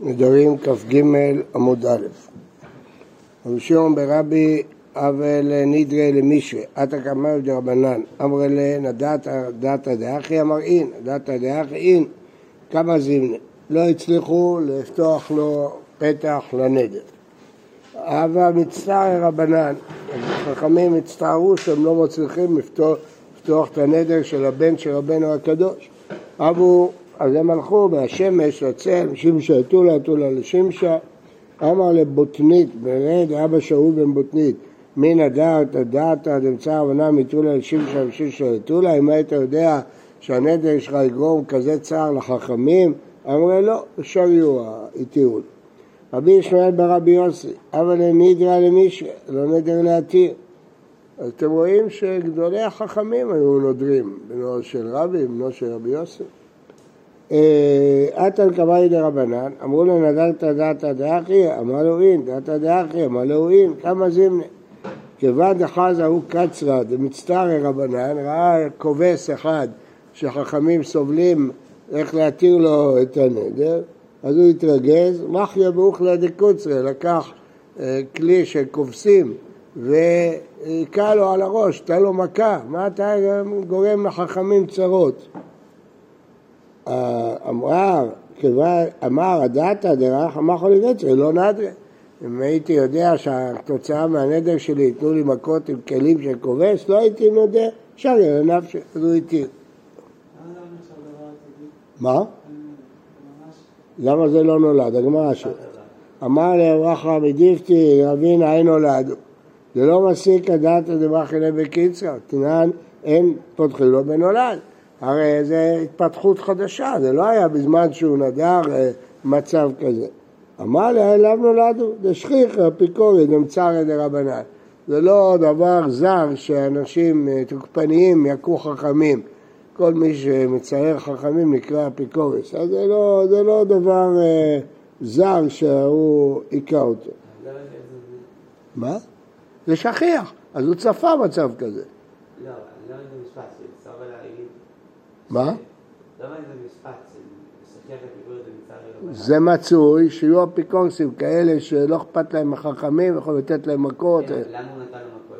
נדרים כ"ג עמוד א'. רבי שמעון ברבי אבל נדרי למישרי, עתא קמאי דרבנן, אמר לנדעת דתא דאחי אמר אין, דתא דאחי אין, כמה זימנה. לא הצליחו לפתוח לו פתח לנדר. אבא מצטער רבנן, החכמים הצטערו שהם לא מצליחים לפתוח, לפתוח את הנדר של הבן של רבנו הקדוש. אבו אז הם הלכו מהשמש לצל, שמשה אתולה, אתולה לשמשה. אמר לבוטנית, ברד אבא שאול בן בוטנית, מן הדעת הדעת עד אמצע הבנה מאתולה לשמשה ושמשה אתולה, אם היית יודע שהנדר שלך יגרום כזה צער לחכמים, אמרו לא, אפשר יהיו הטיעון. רבי ישמעאל ברבי יוסי, אבל נידרא למישהו, לא נדר להתיר. אז אתם רואים שגדולי החכמים היו נודרים, בנו של רבי, בנו של רבי יוסי. אתן קבעי דרבנן, אמרו לו נדרת דתא דאחי, אמר לו אין, דתא דאחי, אמר לו אין, כמה זימנה. כיוון דחזה הוא קצרא דמצטער רבנן, ראה כובס אחד שחכמים סובלים איך להתיר לו את הנדר, אז הוא התרגז, מחיה באוכלה דקוצרה, לקח כלי של כובסים והכה לו על הראש, נתן לו מכה, מה אתה גורם לחכמים צרות? אמר, אמר הדתא דרך אמר נצר, לא נדרה. אם הייתי יודע שהתוצאה מהנדר שלי ייתנו לי מכות עם כלים של כובש, לא הייתי נודה, אפשר יהיה לנפשי, אז הוא התיר. מה? למה זה לא נולד? הגמרא שלו. אמר לרחם מדיפתי רבין אין נולדו. זה לא מסיק הדתא דמחנה בקיצר, תנן אין פותחים לו בנולד. הרי זה התפתחות חדשה, זה לא היה בזמן שהוא נדר אה, מצב כזה. אמר לה, אליו נולדו, דשכיחא אפיקורי דמצרא דרבנן. זה לא דבר זר שאנשים אה, תוקפניים יכו חכמים. כל מי שמצייר חכמים נקרא אפיקורס. אז זה לא, זה לא דבר אה, זר שהוא היכה אותו. מה? זה שכיח, אז הוא צפה מצב כזה. לא, לא מה? זה מצוי שיהיו אפיקורסים כאלה שלא אכפת להם מהחכמים, יכולים לתת להם מכות. למה הוא נתן לו מכות?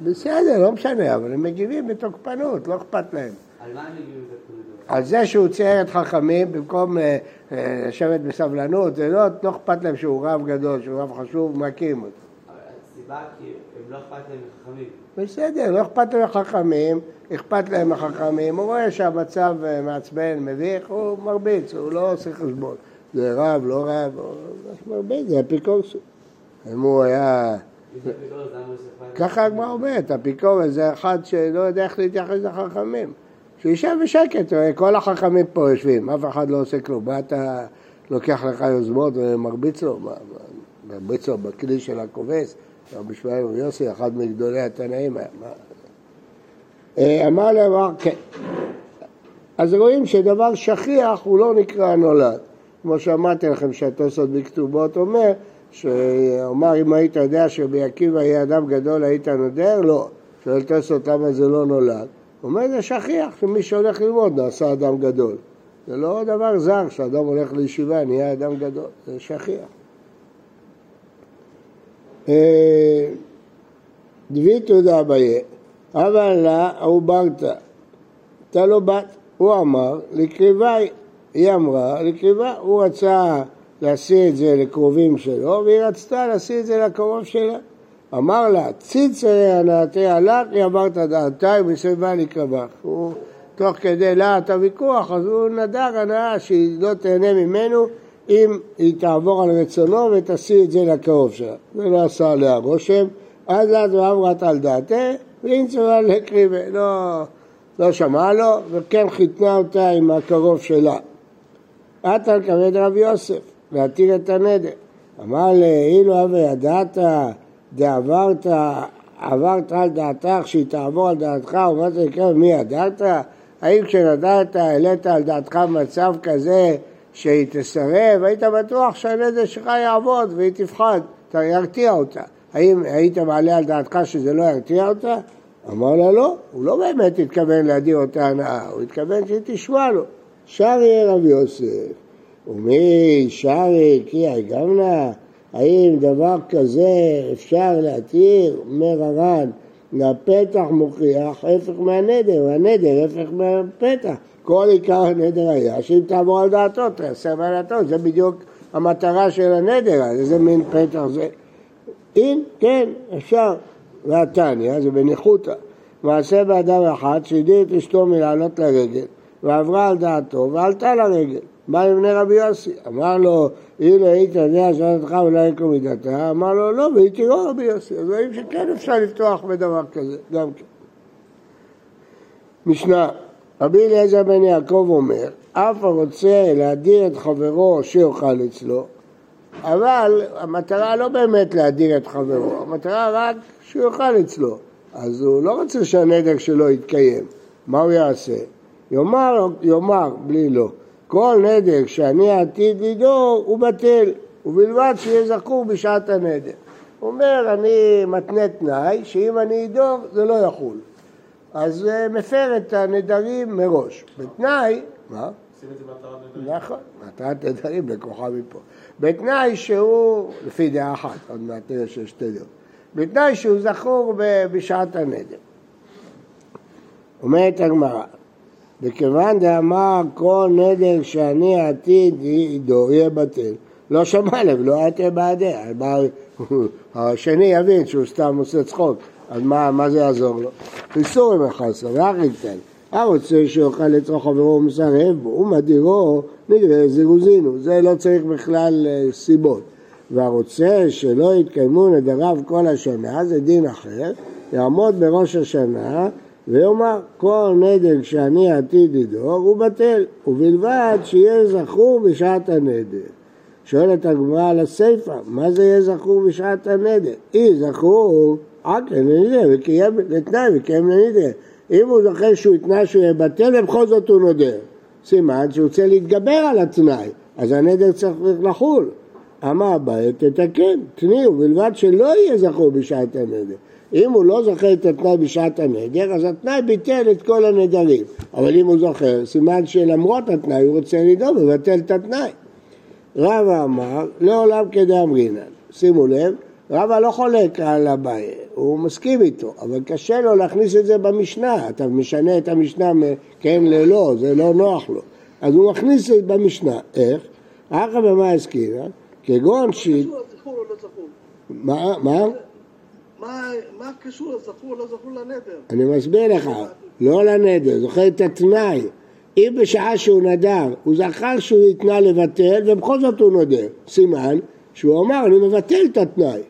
בסדר, לא משנה, אבל הם מגיבים בתוקפנות, לא אכפת להם. על מה הם הגיעו את על זה שהוא צייר את חכמים במקום אה, אה, לשבת בסבלנות, זה לא, לא אכפת להם שהוא רב גדול, שהוא רב חשוב, מכים אותו. אבל הסיבה הם לא אכפת להם מחכמים. בסדר, לא אכפת להם מהחכמים, אכפת להם מהחכמים, הוא רואה שהמצב אה, מעצבן, מביך, הוא מרביץ, הוא לא עושה חשבון. זה רב, לא רב, מרביץ, זה אפיקורסות. אם הוא היה... ככה הגמרא אומרת, אפיקורס זה אחד שלא יודע איך להתייחס לחכמים. שישב בשקט, רואה, כל החכמים פה יושבים, אף אחד לא עושה כלום. מה אתה לוקח לך יוזמות ומרביץ לו? מרביץ לו בכלי של הכובס? רבי שמעאל ויוסי, אחד מגדולי התנאים היה. אה, אמר להם, כן. אז רואים שדבר שכיח הוא לא נקרא נולד. כמו שאמרתי לכם שהתוספות בכתובות אומר, שאומר אם היית יודע שרבי עקיבא יהיה אדם גדול היית נודר? לא. שואל תוספות למה זה לא נולד? הוא אומר זה שכיח שמי שהולך ללמוד נעשה אדם גדול. זה לא דבר זר שאדם הולך לישיבה נהיה אדם גדול, זה שכיח. אה, דבי תודה אביי, אבל לה עוברתא, הייתה לו בת, הוא אמר לקריבי, היא אמרה לקריבה, הוא רצה להשיא את זה לקרובים שלו והיא רצתה להשיא את זה לקרוב שלה. אמר לה, ציצרי הנעתי עלך, היא אמרת דעתי ומסביבה לקרבך. הוא תוך כדי להט הוויכוח, אז הוא נדר הנאה שהיא לא תהנה ממנו אם היא תעבור על רצונו ותשיא את זה לקרוב שלה. זה לא עשה עליה רושם. אז אז ואמרת על דעתה, ואינצרה לקריבה. לא, לא שמעה לו, וכן חיתנה אותה עם הקרוב שלה. על כבד רב יוסף, להתיר את הנדר. אמר לאילו הווה ידעת דעברת, עברת על דעתך, שהיא תעבור על דעתך, ומה זה נקרא, מי ידעת? האם כשנדרת העלית על דעתך מצב כזה שהיא תסרב, היית בטוח שהנדר שלך יעבוד והיא תפחד, אתה ירתיע אותה. האם היית מעלה על דעתך שזה לא ירתיע אותה? אמר לה לא, הוא לא באמת התכוון להדיר אותה הנאה, הוא התכוון שהיא תשמע לו. שר יהיה רב יוסף, ומי שרי כי גמנה, האם דבר כזה אפשר להתיר, אומר הר"ן, והפתח מוכיח הפך מהנדר, והנדר הפך מהפתח. כל עיקר הנדר היה שאם תעבור על דעתו, תעשה על דעתו, זה בדיוק המטרה של הנדר, איזה מין פתח זה. אם כן, אפשר. והתניא, זה בניחותא, מעשה באדם אחד שהדיר את אשתו מלעלות לרגל, ועברה על דעתו ועלתה לרגל. בא לבני רבי יוסי, אמר לו, הנה היית יודע שאלתך ולא יקום מידתה, אמר לו, לא, והייתי לא רבי יוסי, אז רואים שכן אפשר לפתוח בדבר כזה, גם כן. משנה, רבי אליעזר בן יעקב אומר, אף הרוצה להדיר את חברו שיאכל אצלו, אבל המטרה לא באמת להדיר את חברו, המטרה רק שהוא יאכל אצלו. אז הוא לא רוצה שהנדר שלו יתקיים, מה הוא יעשה? יאמר, יאמר, בלי לא. כל נדר שאני עתיד לדור הוא בטל, ובלבד שיהיה זכור בשעת הנדר. הוא אומר, אני מתנה תנאי שאם אני אדור זה לא יחול. אז אה, מפר את הנדרים מראש. בתנאי, מה? נכון, מטרת נדרים לקוחה מפה. בתנאי שהוא, לפי דעה אחת, עוד מעט נראה שיש שתי דעות. בתנאי שהוא זכור בשעת הנדר. אומרת הגמרא, וכיוון דאמר כל נדר שאני עתיד עידו יהיה בטל, לא שמע לב, לא הייתה בעדיה. השני יבין שהוא סתם עושה צחוק, אז מה, מה זה יעזור לו? איסור אם חסר, ואחי קטן. הרוצה שיאכל לצרוך חברו ומסרב בו, ומדירו נגרר זירוזינו, זה לא צריך בכלל אה, סיבות. והרוצה שלא יתקיימו נדריו כל השנה, זה דין אחר, יעמוד בראש השנה ויאמר כל נדר שאני עתיד לדור הוא בטל, ובלבד שיהיה זכור בשעת הנדר. שואלת הגמרא על הסיפא, מה זה יהיה זכור בשעת הנדר? אי זכור עקל לנדר וקיים לתנאי וקיים לנדר. אם הוא זוכר שהוא התנה שהוא יהיה בטל ובכל זאת הוא נודר. סימן שהוא רוצה להתגבר על התנאי, אז הנדר צריך לחול. אמר אביי, תתקן, תני, ובלבד שלא יהיה זכור בשעת הנדר. אם הוא לא זוכר את התנאי בשעת הנדר, אז התנאי ביטל את כל הנדרים. אבל אם הוא זוכר, סימן שלמרות התנאי הוא רוצה לדאוג, מבטל את התנאי. רבא אמר, לעולם כדאמרינן. שימו לב, רבא לא חולק על אביי, הוא מסכים איתו, אבל קשה לו להכניס את זה במשנה. אתה משנה את המשנה מכן ללא, זה לא נוח לו. אז הוא מכניס את זה במשנה. איך? אחא במה הזכירה? כגון ש... מה? מה? מה קשור לזכור לא זכור לנדר? אני מסביר לך, לא לנדר, זוכר את התנאי. אם בשעה שהוא נדר, הוא זכר שהוא התנה לבטל ובכל זאת הוא נודר, סימן שהוא אמר אני מבטל את התנאי.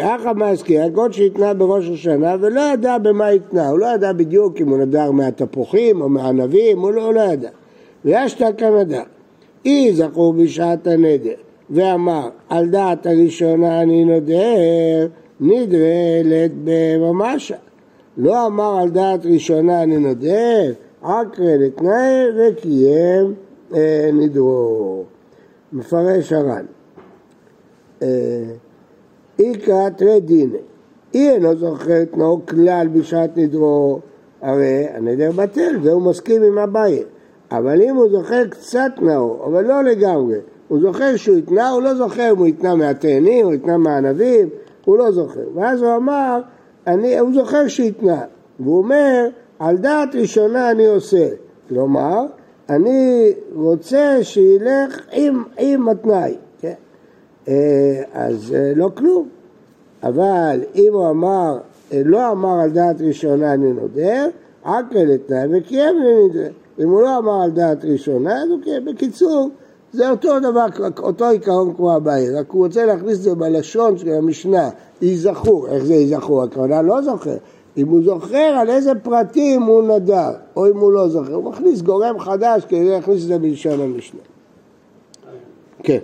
אחא מזכיר, כל שהתנה בראש השנה ולא ידע במה התנה, הוא לא ידע בדיוק אם הוא נדר מהתפוחים או מהענבים, הוא לא, לא ידע. וישתא כנדר, אי זכור בשעת הנדר, ואמר על דעת הראשונה אני נודר, נדרלת בממשה. לא אמר על דעת ראשונה אני נודר, עקרא לתנאי וקיים אה, נדרו. מפרש הר"ן. אה, איכא תרי דינא, אי אינו זוכר תנאו כלל בשעת נדרו, הרי הנדר בטל, והוא מסכים עם אביי. אבל אם הוא זוכר קצת תנאו, אבל לא לגמרי, הוא זוכר שהוא התנה, הוא לא זוכר אם הוא התנה מהתאנים, הוא התנה מהענבים, הוא לא זוכר. ואז הוא אמר, אני, הוא זוכר שהתנה, והוא אומר, על דעת ראשונה אני עושה. כלומר, אני רוצה שילך עם, עם התנאי, כן? אה, אז אה, לא כלום. אבל אם הוא אמר, אה, לא אמר על דעת ראשונה אני נודר, עקל לתנאי וקיים לנדרה. אם הוא לא אמר על דעת ראשונה, אז הוא קיים. בקיצור, זה אותו דבר, אותו עיקרון כמו הבעיה, רק הוא רוצה להכניס את זה בלשון של המשנה, ייזכרו, איך זה ייזכרו? הכוונה לא זוכר. אם הוא זוכר על איזה פרטים הוא נדר, או אם הוא לא זוכר, הוא מכניס גורם חדש כדי להכניס את זה בלשון המשנה. כן.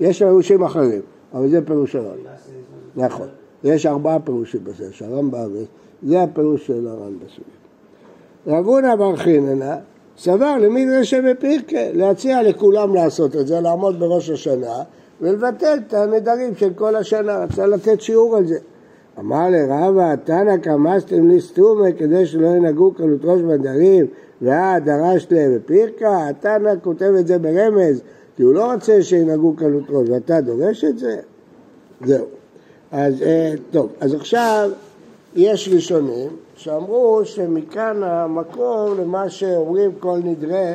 יש פירושים אחרים, אבל זה פירוש הר"ן. נכון. יש ארבעה פירושים בזה, שהרמב"ם, זה הפירוש של הר"ן בסוגיה. רב הונא בר חיננה סבר למדרשי בפירקה, להציע לכולם לעשות את זה, לעמוד בראש השנה ולבטל את הנדרים של כל השנה, רצה לתת שיעור על זה. אמר לרבא, תנא קמסתם לי סתומה כדי שלא ינהגו קלות ראש בדרים ואת דרשת להם בפירקה? התנא כותב את זה ברמז, כי הוא לא רוצה שינהגו קלות ראש, ואתה דורש את זה? זהו. אז אה, טוב, אז עכשיו יש ראשונים שאמרו שמכאן המקור למה שאומרים כל נדרי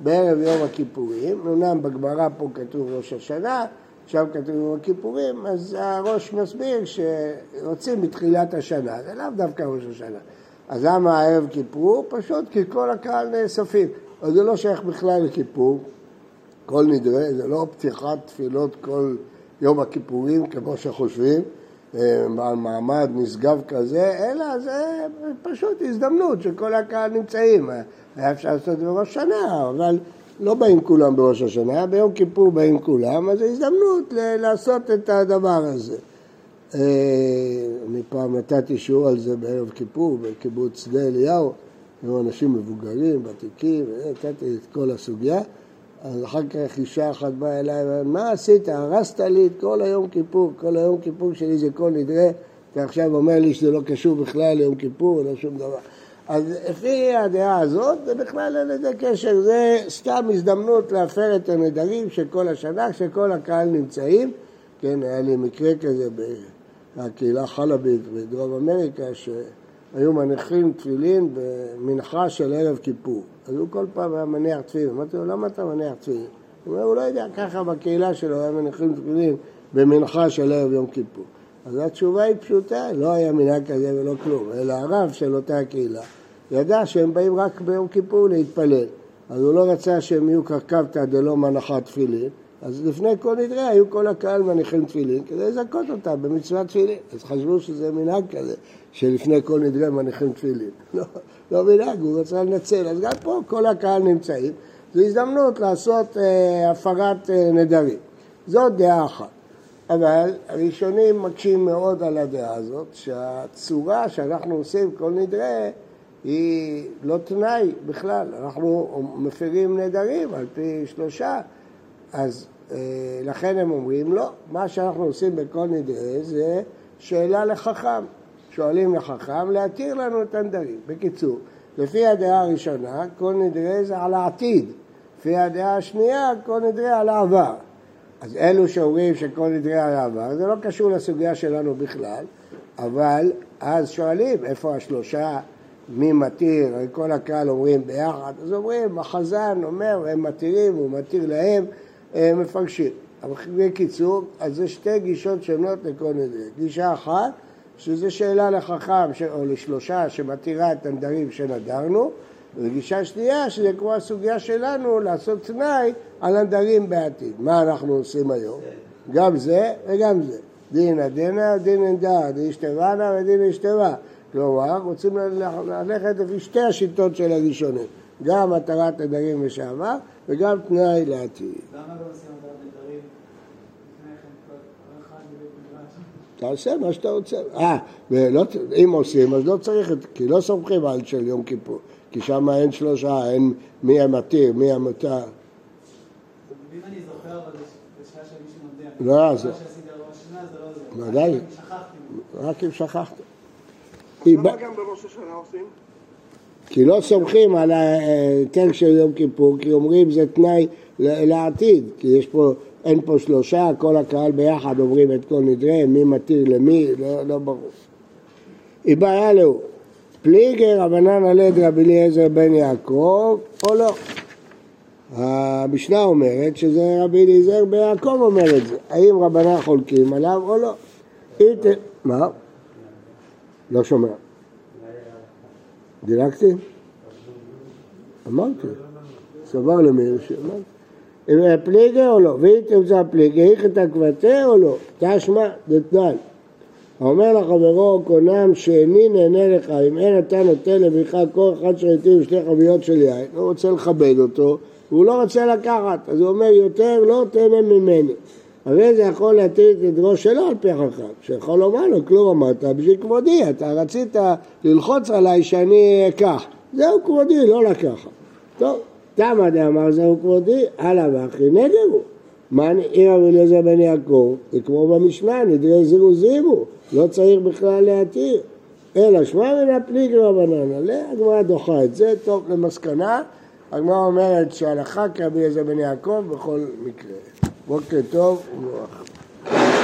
בערב יום הכיפורים, אמנם בגמרא פה כתוב ראש השנה, שם כתוב יום הכיפורים, אז הראש מסביר שרוצים בתחילת השנה, זה לאו דווקא ראש השנה. אז למה הערב כיפור? פשוט כי כל הקהל נאספים. אז זה לא שייך בכלל לכיפור, כל נדרי, זה לא פתיחת תפילות כל יום הכיפורים כמו שחושבים, בעל מעמד נשגב כזה, אלא זה פשוט הזדמנות שכל הקהל נמצאים. היה אפשר לעשות את זה בראש השנה, אבל לא באים כולם בראש השנה, ביום כיפור באים כולם, אז זו הזדמנות לעשות את הדבר הזה. אה, אני פעם נתתי שיעור על זה בערב כיפור בקיבוץ שדה אליהו, היו אנשים מבוגרים, ותיקים, נתתי את כל הסוגיה. אז אחר כך אישה אחת באה אליי, מה עשית? הרסת לי את כל היום כיפור, כל היום כיפור שלי זה כל נדרה, אתה עכשיו אומר לי שזה לא קשור בכלל ליום כיפור, לא שום דבר. אז לפי הדעה הזאת, זה בכלל אין לזה קשר, זה סתם הזדמנות להפר את הנדרים של כל השנה, כשכל הקהל נמצאים. כן, היה לי מקרה כזה בקהילה חלבית בדרום אמריקה, שהיו מניחים תפילין במנחה של ערב כיפור. אז הוא כל פעם היה מניח תפילין. אמרתי לו, למה אתה מניח תפילין? הוא אומר, הוא לא יודע, ככה בקהילה שלו היה מניחים תפילין במנחה של ערב יום כיפור. אז התשובה היא פשוטה, לא היה מנהג כזה ולא כלום, אלא הרב של אותה הקהילה ידע שהם באים רק ביום כיפור להתפלל. אז הוא לא רצה שהם יהיו קרקבתא דלא מנחת תפילין, אז לפני כל נדרי היו כל הקהל מניחים תפילין כדי לזכות אותם במצוות תפילין. אז חשבו שזה מנהג כזה, שלפני כל נדרי מניחים תפילין. לא, לא מנהג, הוא רצה לנצל. אז גם פה כל הקהל נמצאים. זו הזדמנות לעשות אה, הפרת אה, נדרים. זאת דעה אחת. אבל הראשונים מקשים מאוד על הדעה הזאת, שהצורה שאנחנו עושים כל נדרי היא לא תנאי בכלל, אנחנו מפרים נדרים על פי שלושה, אז אה, לכן הם אומרים לא, מה שאנחנו עושים בכל נדרי זה שאלה לחכם, שואלים לחכם להתיר לנו את הנדרים. בקיצור, לפי הדעה הראשונה כל נדרי זה על העתיד, לפי הדעה השנייה כל נדרי על העבר. אז אלו שאומרים שכל נדרי על העבר, זה לא קשור לסוגיה שלנו בכלל, אבל אז שואלים איפה השלושה? מי מתיר, כל הקהל אומרים ביחד, אז אומרים, החזן אומר, הם מתירים, הוא מתיר להם, הם מפרשים. אבל בקיצור, אז זה שתי גישות שונות לכל נדרי. גישה אחת, שזה שאלה לחכם, או לשלושה, שמתירה את הנדרים שנדרנו, וגישה שנייה, שזה כמו הסוגיה שלנו, לעשות תנאי על הנדרים בעתיד. מה אנחנו עושים היום? גם זה וגם זה. דין דינא דין אינדא, דין אשתבנה ודין אשתבה. כלומר, רוצים ללכת לפי שתי השיטות של הראשונים, גם התרת נדרים לשעבר וגם תנאי לעתיד. למה לא עושים התרת נדרים כן? תעשה מה שאתה רוצה. אה, ולא, אם עושים, אז לא צריך, כי לא סומכים על של יום כיפור, כי שם אין שלושה, אין מי המתיר, מי המותר. אם אני זוכר, אבל בשעה שמישהו מודיע. לא, זה- לא זה. ודאי. רק אם שכחתי. שכחת. למה גם בראש השנה עושים? כי לא סומכים על ההיתר של יום כיפור, כי אומרים זה תנאי לעתיד, כי יש פה, אין פה שלושה, כל הקהל ביחד אומרים את כל נדרי, מי מתיר למי, לא, לא ברור. איבעיה לו, פליגר רבנן הלד רבי אליעזר בן יעקב, או לא? המשנה אומרת שזה רבי אליעזר בן יעקב אומר את זה, האם רבנן חולקים עליו או לא? מה? לא שומע. דילגתי? אמרתי. סבר למאיר שאמרתי. אם פליגה או לא? ואם תמצא פליגה, איך אתה קבטה או לא? תשמע דתנן. האומר לחברו קונם שאיני נהנה לך, אם אין אתה נותן לבריך כל אחד שרהיטים ושתי חביות של יין, הוא רוצה לכבד אותו, והוא לא רוצה לקחת, אז הוא אומר יותר לא תהנה ממני. הרי זה יכול להטיל את ידרו שלו על פי חכם, שיכול לומר לו, כלום אמרת בשביל כבודי, אתה רצית ללחוץ עליי שאני אקח, זהו כבודי, לא לקחת. טוב, תמה דאמר זהו כבודי, הלאה ואחי נגר הוא. מה רבי אליעזר בן יעקב? זה כמו במשנה, נדרי זירו זירו, לא צריך בכלל להתיר. אלא שמע מן הפליג רבנן, עליה הגמרא דוחה את זה, טוב למסקנה. הגמרא אומרת שהלכה כרבי אליעזר בן יעקב בכל מקרה. בוקר טוב וברכה.